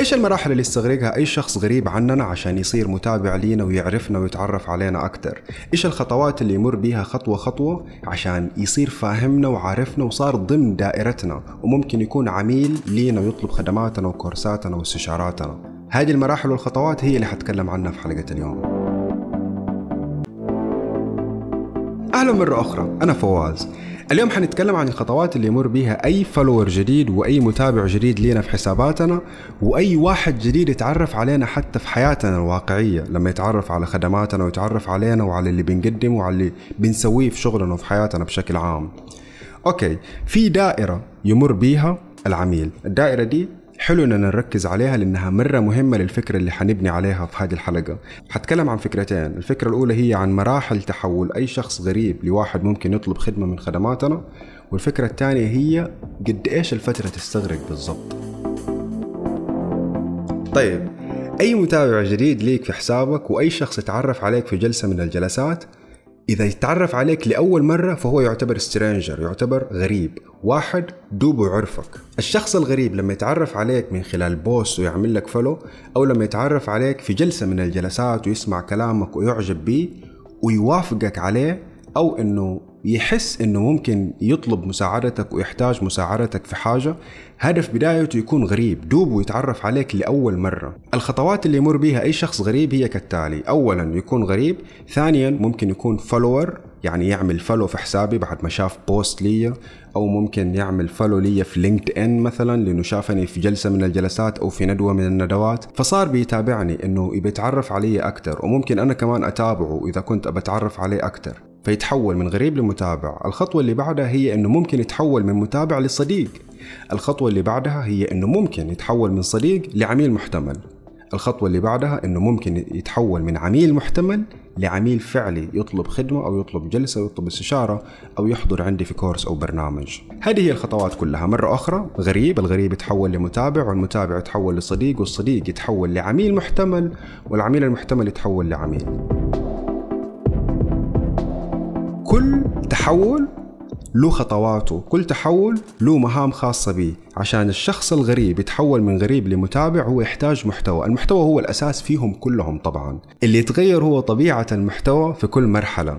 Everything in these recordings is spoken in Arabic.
إيش المراحل اللي يستغرقها أي شخص غريب عننا عشان يصير متابع لينا ويعرفنا ويتعرف علينا أكثر إيش الخطوات اللي يمر بيها خطوة خطوة عشان يصير فاهمنا وعارفنا وصار ضمن دائرتنا وممكن يكون عميل لينا ويطلب خدماتنا وكورساتنا واستشاراتنا؟ هذه المراحل والخطوات هي اللي حتكلم عنها في حلقة اليوم. أهلا مرة أخرى. أنا فواز. اليوم حنتكلم عن الخطوات اللي يمر بيها أي follower جديد وأي متابع جديد لينا في حساباتنا وأي واحد جديد يتعرف علينا حتى في حياتنا الواقعية لما يتعرف على خدماتنا ويتعرف علينا وعلى اللي بنقدمه وعلى اللي بنسويه في شغلنا وفي حياتنا بشكل عام. أوكي في دائرة يمر بيها العميل. الدائرة دي حلو إننا نركز عليها لأنها مرة مهمة للفكرة اللي حنبني عليها في هذه الحلقة. حتكلم عن فكرتين. الفكرة الأولى هي عن مراحل تحول أي شخص غريب لواحد ممكن يطلب خدمة من خدماتنا والفكرة الثانية هي قد إيش الفترة تستغرق بالضبط. طيب أي متابع جديد ليك في حسابك وأي شخص يتعرف عليك في جلسة من الجلسات إذا يتعرف عليك لأول مرة فهو يعتبر stranger يعتبر غريب. واحد دوبه يعرفك الشخص الغريب لما يتعرف عليك من خلال post ويعمل لك follow أو لما يتعرف عليك في جلسة من الجلسات ويسمع كلامك ويعجب بيه ويوافقك عليه أو أنه يحس إنه ممكن يطلب مساعدتك ويحتاج مساعدتك في حاجة هذا في بدايته يكون غريب دوبه يتعرف عليك لأول مرة. الخطوات اللي يمر بها أي شخص غريب هي كالتالي أولا يكون غريب ثانيا ممكن يكون follower يعني يعمل follow في حسابي بعد ما شاف post لي أو ممكن يعمل follow لي في LinkedIn مثلا لأنه شافني في جلسة من الجلسات أو في ندوة من الندوات. فصار بيتابعني إنه يبي يتعرف علي أكثر وممكن أنا كمان أتابعه إذا كنت بتعرف عليه أكثر فيتحول من غريب لمتابع. الخطوة اللي بعدها هي أنه ممكن يتحول من متابع لصديق. الخطوة اللي بعدها هي أنه ممكن يتحول من صديق لعميل محتمل. الخطوة اللي بعدها أنه ممكن يتحول من عميل محتمل لعميل فعلي يطلب خدمة أو يطلب جلسة أو يطلب استشارة أو يحضر عندي في كورس أو برنامج. هذه هي الخطوات كلها. مرة أخرى غريب الغريب يتحول لمتابع والمتابع يتحول لصديق والصديق يتحول لعميل محتمل والعميل المحتمل يتحول لعميل. تحول له خطواته. كل تحول له مهام خاصة به. عشان الشخص الغريب يتحول من غريب لمتابع هو يحتاج محتوى. المحتوى هو الأساس فيهم كلهم طبعا. اللي يتغير هو طبيعة المحتوى في كل مرحلة.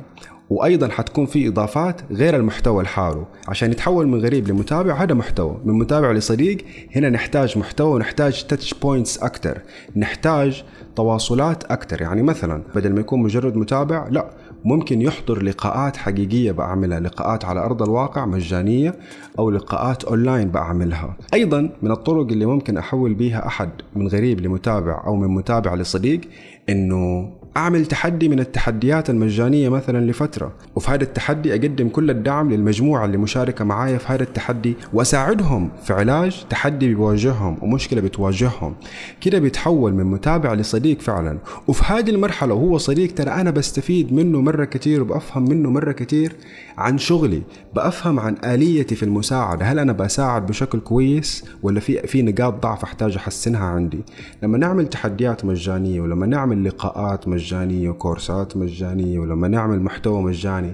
وأيضا حتكون في إضافات غير المحتوى لحاله. عشان يتحول من غريب لمتابع هذا محتوى. من متابع لصديق هنا نحتاج محتوى ونحتاج تاتش بوينتس أكثر نحتاج تواصلات أكثر يعني مثلا بدل ما يكون مجرد متابع لا. ممكن يحضر لقاءات حقيقية بعملها لقاءات على أرض الواقع مجانية أو لقاءات أونلاين بعملها. أيضا من الطرق اللي ممكن أحول بيها أحد من غريب لمتابع أو من متابع لصديق إنه أعمل تحدي من التحديات المجانية مثلا لفترة وفي هذا التحدي أقدم كل الدعم للمجموعة اللي مشاركة معايا في هذا التحدي وأساعدهم في علاج تحدي بيواجههم ومشكلة بتواجههم. كده بيتحول من متابع لصديق فعلا. وفي هذه المرحلة وهو صديق ترى أنا بستفيد منه مرة كتير وبأفهم منه مرة كتير عن شغلي. بأفهم عن آليتي في المساعدة. هل أنا بساعد بشكل كويس ولا في في نقاط ضعف أحتاج أحسنها عندي؟ لما نعمل تحديات مجانية ولما نعمل لقاءات مجانية وكورسات مجانية ولما نعمل محتوى مجاني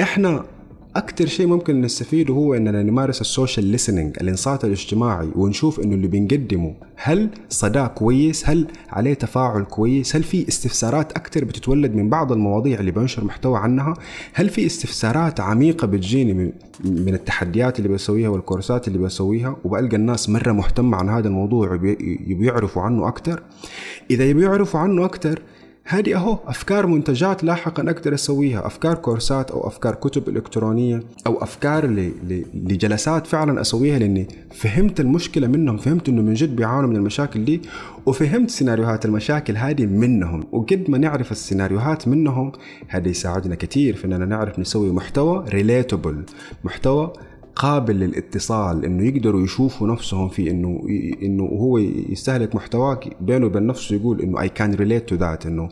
إحنا أكثر شيء ممكن نستفيده هو إننا نمارس السوشيال ليسننج الإنصات الاجتماعي ونشوف إنه اللي بنقدمه هل صدى كويس؟ هل عليه تفاعل كويس؟ هل في استفسارات أكثر بتتولد من بعض المواضيع اللي بنشر محتوى عنها؟ هل في استفسارات عميقة بتجيني من, التحديات اللي بسويها والكورسات اللي بسويها؟ وبلقى الناس مرة مهتمة عن هذا الموضوع يبيعرفوا يعرفوا عنه أكثر إذا يبيعرفوا يعرفوا عنه أكثر هذه أهو أفكار منتجات لاحقا أقدر أسويها. أفكار كورسات أو أفكار كتب إلكترونية أو أفكار لجلسات فعلا أسويها لأني فهمت المشكلة منهم فهمت إنه من جد بيعانوا من المشاكل دي وفهمت سيناريوهات المشاكل هذه منهم. وقد ما نعرف السيناريوهات منهم هذا يساعدنا كثير في إننا نعرف نسوي محتوى relatable محتوى قابل للاتصال إنه يقدروا يشوفوا نفسهم في إنه إنه هو يستهلك محتواك بينه وبين نفسه يقول إنه I can relate to that إنه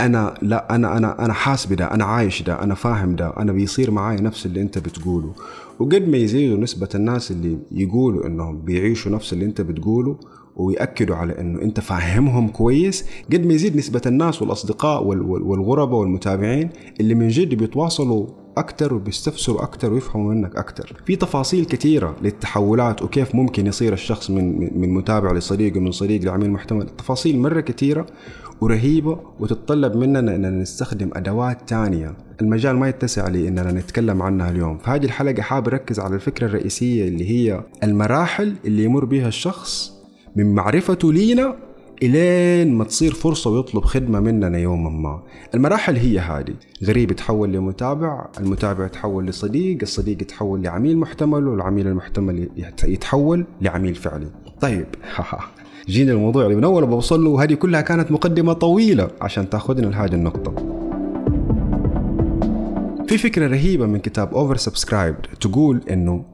أنا لا أنا أنا أنا حاس بده أنا عايش ده أنا فاهم ده أنا بيصير معي نفس اللي أنت بتقوله. وقد ما يزيدوا نسبة الناس اللي يقولوا إنهم بيعيشوا نفس اللي أنت بتقوله ويأكدوا على إنه أنت فاهمهم كويس قد ما يزيد نسبة الناس والأصدقاء والغرباء والمتابعين اللي من جد بيتواصلوا أكثر وبيستفسروا أكثر ويفهموا منك أكثر في تفاصيل كثيرة للتحولات وكيف ممكن يصير الشخص من من متابع لصديق ومن صديق لعميل محتوى تفاصيل مرة كثيرة ورهيبة وتتطلب مننا اننا نستخدم أدوات تانية. المجال ما يتسع لي اننا نتكلم عنها اليوم. فهذه الحلقة حابب أركز على الفكرة الرئيسية اللي هي المراحل اللي يمر بها الشخص من معرفته لينا إلين ما تصير فرصة ويطلب خدمة مننا يوما ما. المراحل هي هذه. غريب يتحول لمتابع المتابع يتحول لصديق الصديق يتحول لعميل محتمل والعميل المحتمل يتحول لعميل فعلي. طيب جينا الموضوع اللي من أول بوصل له وهذه كلها كانت مقدمة طويلة عشان تأخذنا لهذه النقطة. في فكرة رهيبة من كتاب اوفر تقول إنه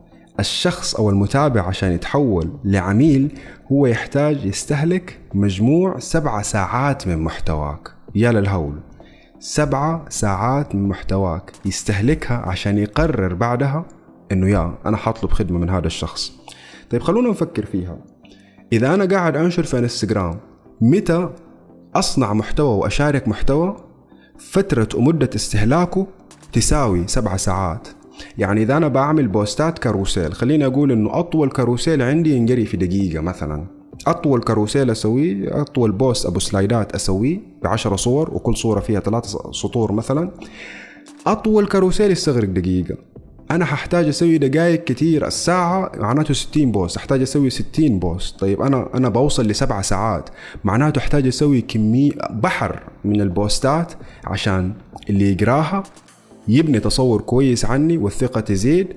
الشخص أو المتابع عشان يتحول لعميل هو يحتاج يستهلك مجموع سبعة ساعات من محتواك. يا للهول. سبعة ساعات من محتواك. يستهلكها عشان يقرر بعدها إنه يا أنا حطلب خدمة من هذا الشخص. طيب خلونا نفكر فيها. إذا أنا قاعد أنشر في إنستغرام متى أصنع محتوى وأشارك محتوى؟ فترة ومدة استهلاكه تساوي سبعة ساعات. يعني إذا أنا بعمل post ات carousel خليني أقول إنه أطول carousel عندي ينقري في دقيقة مثلا. أطول carousel أسويه أطول post أبو slide ات أسويه ب 10 صور وكل صورة فيها ثلاثة سطور مثلا. أطول carousel يستغرق دقيقة. أنا ححتاج أسوي دقائق كثير الساعة معناته 60 post أحتاج أسوي 60 post. طيب أنا أنا بوصل لسبع ساعات معناته أحتاج أسوي كمية بحر من ال post ات عشان اللي يقراها يبني تصور كويس عني والثقة تزيد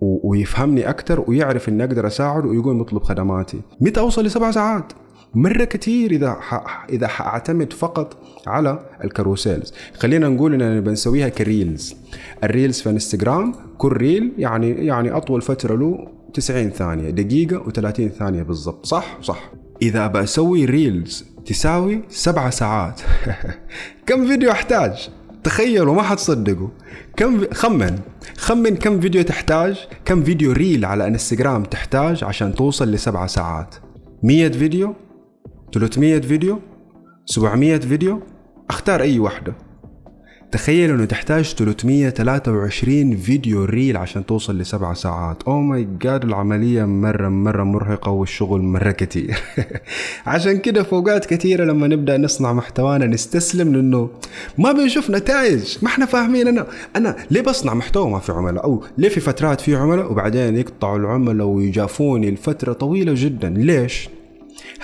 ويفهمني أكثر ويعرف إني أقدر أساعده ويقوم يطلب خدماتي. متى أوصل لسبع ساعات؟ مرة كثير إذا ح... إذا حأعتمد فقط على ال carousels. خلينا نقول إننا بنسويها ك reels. ال reels في إنستغرام كل reel يعني يعني أطول فترة له 90 ثانية دقيقة و30 ثانية بالضبط. صح؟ صح. إذا بسوي reels تساوي سبع ساعات. كم فيديو أحتاج؟ تخيلوا ما حتصدقوا. كم خمن. خمن كم فيديو تحتاج. كم فيديو reel على انستغرام تحتاج عشان توصل لسبعة ساعات. مية فيديو. 300 فيديو. 700 فيديو. أختار أي واحدة تخيل إنه تحتاج 323 فيديو reel عشان توصل لسبع ساعات. oh my god العملية مرة مرة مرهقة والشغل مرة كتير. عشان كده في اوقات كثيرة لما نبدأ نصنع محتوانا نستسلم لأنه ما بنشوف نتائج. ما إحنا فاهمين أنا أنا ليه بصنع محتوى ما في عملاء؟ أو ليه في فترات في عملاء وبعدين يقطعوا العملاء ويجافوني لفترة طويلة جدا؟ ليش؟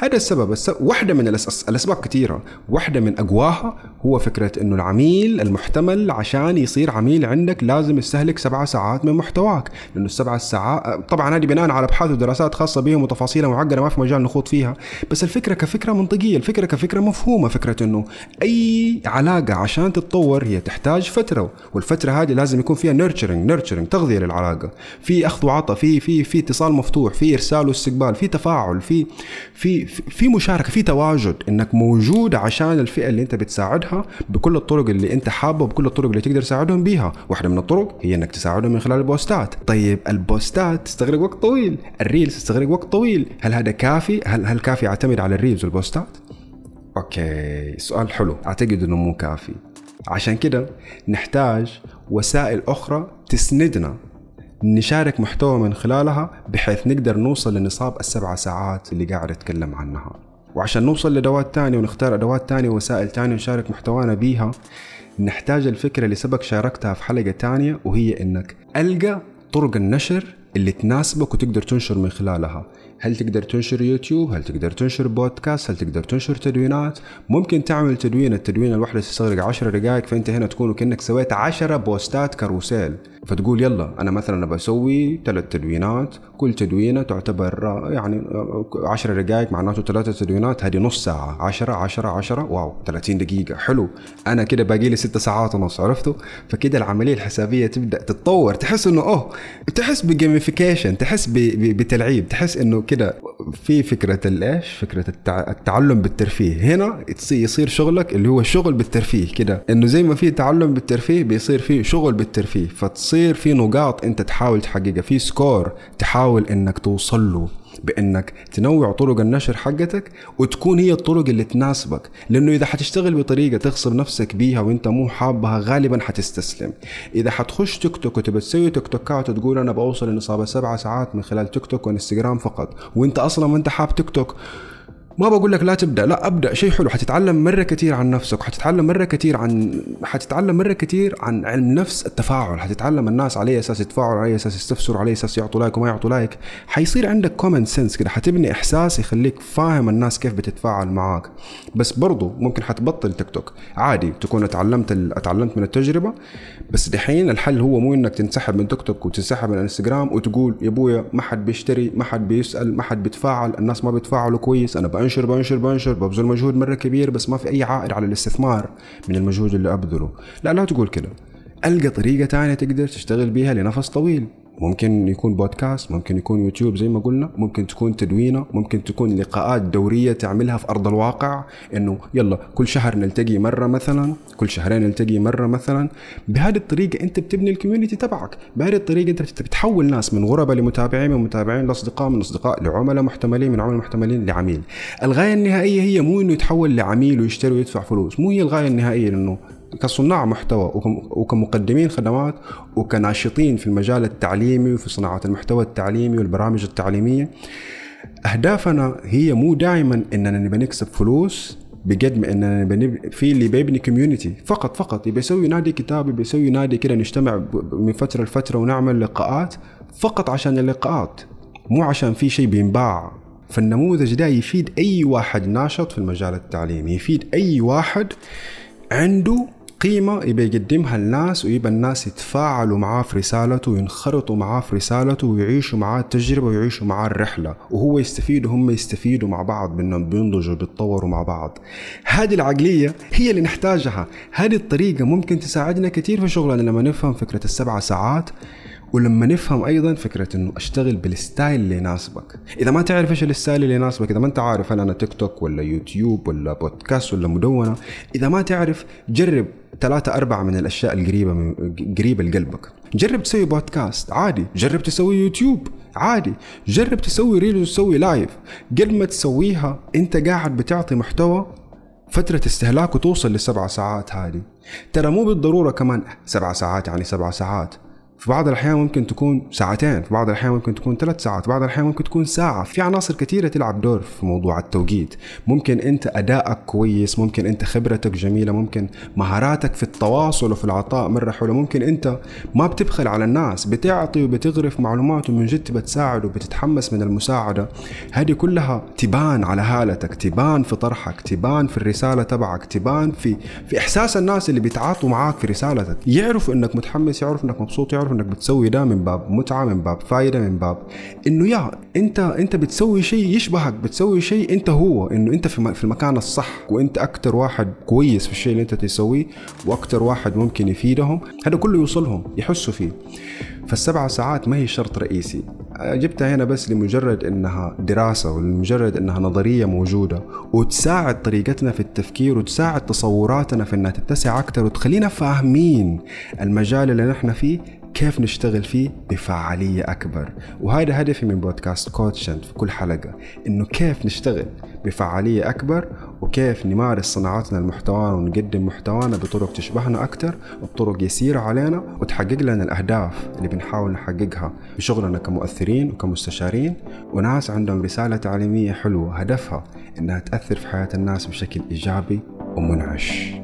هذا السبب. السبب واحدة من الأس... الأسباب كثيرة. واحدة من أقواها هو فكرة أنه العميل المحتمل عشان يصير عميل عندك لازم يستهلك سبعة ساعات من محتواك. لأنه السبعة ساعات طبعا هذه بناء على أبحاث ودراسات خاصة بهم وتفاصيلها معقدة ما في مجال نخوض فيها. بس الفكرة كفكرة منطقية. الفكرة كفكرة مفهومة. فكرة أنه أي علاقة عشان تتطور هي تحتاج فترة. والفترة هذه لازم يكون فيها nurturing nurturing تغذية للعلاقة. في أخذ وعطاء في في في اتصال مفتوح في إرسال واستقبال في تفاعل في في في مشاركة في تواجد إنك موجود عشان الفئة اللي أنت بتساعدها بكل الطرق اللي أنت حابه وبكل الطرق اللي تقدر تساعدهم بيها. واحدة من الطرق هي إنك تساعدهم من خلال البوستات. طيب البوستات تستغرق وقت طويل. ال reels تستغرق وقت طويل. هل هذا كافي؟ هل هل كافي أعتمد على ال reels والبوستات؟ أوكي سؤال حلو. أعتقد إنه مو كافي. عشان كده نحتاج وسائل أخرى تسندنا نشارك محتوى من خلالها بحيث نقدر نوصل لنصاب السبع ساعات اللي قاعد أتكلم عنها. وعشان نوصل لأدوات تانية ونختار أدوات تانية ووسائل تانية ونشارك محتوانا بيها نحتاج الفكرة اللي سبق شاركتها في حلقة تانية وهي إنك ألقى طرق النشر اللي تناسبك وتقدر تنشر من خلالها. هل تقدر تنشر يوتيوب؟ هل تقدر تنشر بودكاست؟ هل تقدر تنشر تدوينات؟ ممكن تعمل تدوين. التدوين الواحدة تستغرق 10 دقائق فأنت هنا تكون كأنك سويت 10 بوستات carousel. فتقول يلا أنا مثلا بسوي ثلاث تدوينات. كل تدوينة تعتبر يعني 10 دقائق معناته ثلاثة تدوينات. هذه نص ساعة. 10 10 10 wow 30 دقيقة. حلو. أنا كده باقي لي 6 ساعات ونص عرفتوا؟ فكده العملية الحسابية تبدأ تتطور. تحس إنه أوه تحس ب gamification تحس بتلعيب. تحس إنه كده في فكرة الإيش؟ فكرة التعلم بالترفيه. هنا يصير شغلك اللي هو شغل بالترفيه كده. إنه زي ما في تعلم بالترفيه بيصير في شغل بالترفيه. فتصير في نقاط أنت تحاول تحققها في score تحاول إنك توصل له. بأنك تنوع طرق النشر حقتك وتكون هي الطرق اللي تناسبك. لأنه إذا حتشتغل بطريقة تغصب نفسك بيها وأنت مو حابها غالبا حتستسلم. إذا حتخش تيك توك وتبى تسوي تيك توكات وتقول أنا بوصل لنصابه سبعة ساعات من خلال تيك توك وإنستغرام فقط وأنت أصلا ما أنت حاب تيك توك ما بقول لك لا تبدأ لا أبدأ. شيء حلو حتتعلم مرة كثير عن نفسك وحتتعلم مرة كثير عن حتتعلم مرة كثير عن علم نفس التفاعل. حتتعلم الناس على أي أساس يتفاعلوا على أي أساس يستفسروا على أي أساس يعطوا like وما يعطوا like حيصير عندك common sense كده حتبني إحساس يخليك فاهم الناس كيف بتتفاعل معاك. بس برضو ممكن حتبطل تيك توك. عادي تكون اتعلمت اتعلمت من التجربة بس دحين الحل هو مو إنك تنسحب من تيك توك وتنسحب من الإنستغرام وتقول يا أبويا ما حد بيشتري ما حد بيسأل ما حد بيتفاعل الناس ما بيتفاعلوا كويس أنا بنشر بنشر بنشر ببذل مجهود مرة كبير بس ما في أي عائد على الاستثمار من المجهود اللي أبذله. لا لا تقول كده. ألقى طريقة تانية تقدر تشتغل بيها لنفس طويل. ممكن يكون بودكاست ممكن يكون يوتيوب زي ما قلنا ممكن تكون تدوينة ممكن تكون لقاءات دورية تعملها في أرض الواقع إنه يلا كل شهر نلتقي مرة مثلا كل شهرين نلتقي مرة مثلا. بهذه الطريقة أنت بتبني الكوميونتي تبعك. بهذه الطريقة أنت بتحول ناس من غرباء لمتابعين من متابعين لأصدقاء من أصدقاء لعملاء محتملين من عملاء محتملين لعميل. الغاية النهائية هي مو إنه يتحول لعميل ويشتري ويدفع فلوس مو هي الغاية النهائية لأنه كصناع محتوى وكمقدمين خدمات وكناشطين في المجال التعليمي وفي صناعة المحتوى التعليمي والبرامج التعليمية. أهدافنا هي مو دائما إننا نبى نكسب فلوس بقد ما إننا في اللي بيبني كوميونتي فقط فقط. يبي يسوي نادي كتاب يبي يسوي نادي كده نجتمع من فترة لفترة ونعمل لقاءات فقط عشان اللقاءات مو عشان في شيء بينباع. فالنموذج ده يفيد أي واحد ناشط في المجال التعليمي يفيد أي واحد عنده قيمة يبي يقدمها الناس ويبى الناس يتفاعلوا معاه في رسالته وينخرطوا معاه في رسالته ويعيشوا معاه التجربة ويعيشوا معاه الرحلة. وهو يستفيد وهم يستفيدوا مع بعض بأنهم بينضجوا بيتطوروا مع بعض. هذه العقلية هي اللي نحتاجها. هذه الطريقة ممكن تساعدنا كثير في شغلنا. لما نفهم فكرة السبعة ساعات ولما نفهم أيضا فكرة إنه أشتغل بال style اللي يناسبك. إذا ما تعرف إيش ال style اللي يناسبك إذا ما أنت عارف هل أنا تيك توك ولا يوتيوب ولا بودكاست ولا مدونة إذا ما تعرف جرب ثلاثة أربعة من الأشياء القريبة من قريبة لقلبك. جرب تسوي بودكاست عادي. جرب تسوي يوتيوب عادي. جرب تسوي reels وتسوي live. قبل ما تسويها أنت قاعد بتعطي محتوى فترة استهلاكه توصل للسبع ساعات هذه. ترى مو بالضرورة كمان سبع ساعات يعني سبع ساعات. في بعض الأحيان ممكن تكون ساعتين في بعض الأحيان ممكن تكون ثلاث ساعات في بعض الأحيان ممكن تكون ساعة. في عناصر كثيرة تلعب دور في موضوع التوقيت. ممكن أنت أدائك كويس ممكن أنت خبرتك جميلة ممكن مهاراتك في التواصل وفي العطاء مرة حلوة. ممكن أنت ما بتبخل على الناس بتعطي وبتغرف معلومات ومن جد بتساعد وبتتحمس من المساعدة. هذه كلها تبان على هالتك تبان في طرحك تبان في الرسالة تبعك تبان في في إحساس الناس اللي بيتعاطوا معاك في رسالتك. يعرفوا أنك متحمس يعرفوا أنك مبسوط يعرفوا تعرف إنك بتسوي ده من باب متعة من باب فايدة من باب إنه يا أنت أنت بتسوي شيء يشبهك بتسوي شيء أنت هو إنه أنت في المكان الصح وأنت أكثر واحد كويس في الشيء اللي أنت تسويه وأكثر واحد ممكن يفيدهم. هذا كله يوصلهم يحسوا فيه. فالسبع ساعات ما هي شرط رئيسي. جبتها هنا بس لمجرد إنها دراسة ولمجرد إنها نظرية موجودة وتساعد طريقتنا في التفكير وتساعد تصوراتنا في إنها تتسع أكثر وتخلينا فاهمين المجال اللي نحن فيه. كيف نشتغل فيه بفعالية أكبر. وهذا هدفي من بودكاست كوتشنت في كل حلقة إنه كيف نشتغل بفعالية أكبر وكيف نمارس صناعتنا المحتوى ونقدم محتوانا بطرق تشبهنا أكثر وبطرق يسيرة علينا وتحقق لنا الأهداف اللي بنحاول نحققها بشغلنا كمؤثرين وكمستشارين. وناس عندهم رسالة تعليمية حلوة هدفها إنها تأثر في حياة الناس بشكل إيجابي ومنعش.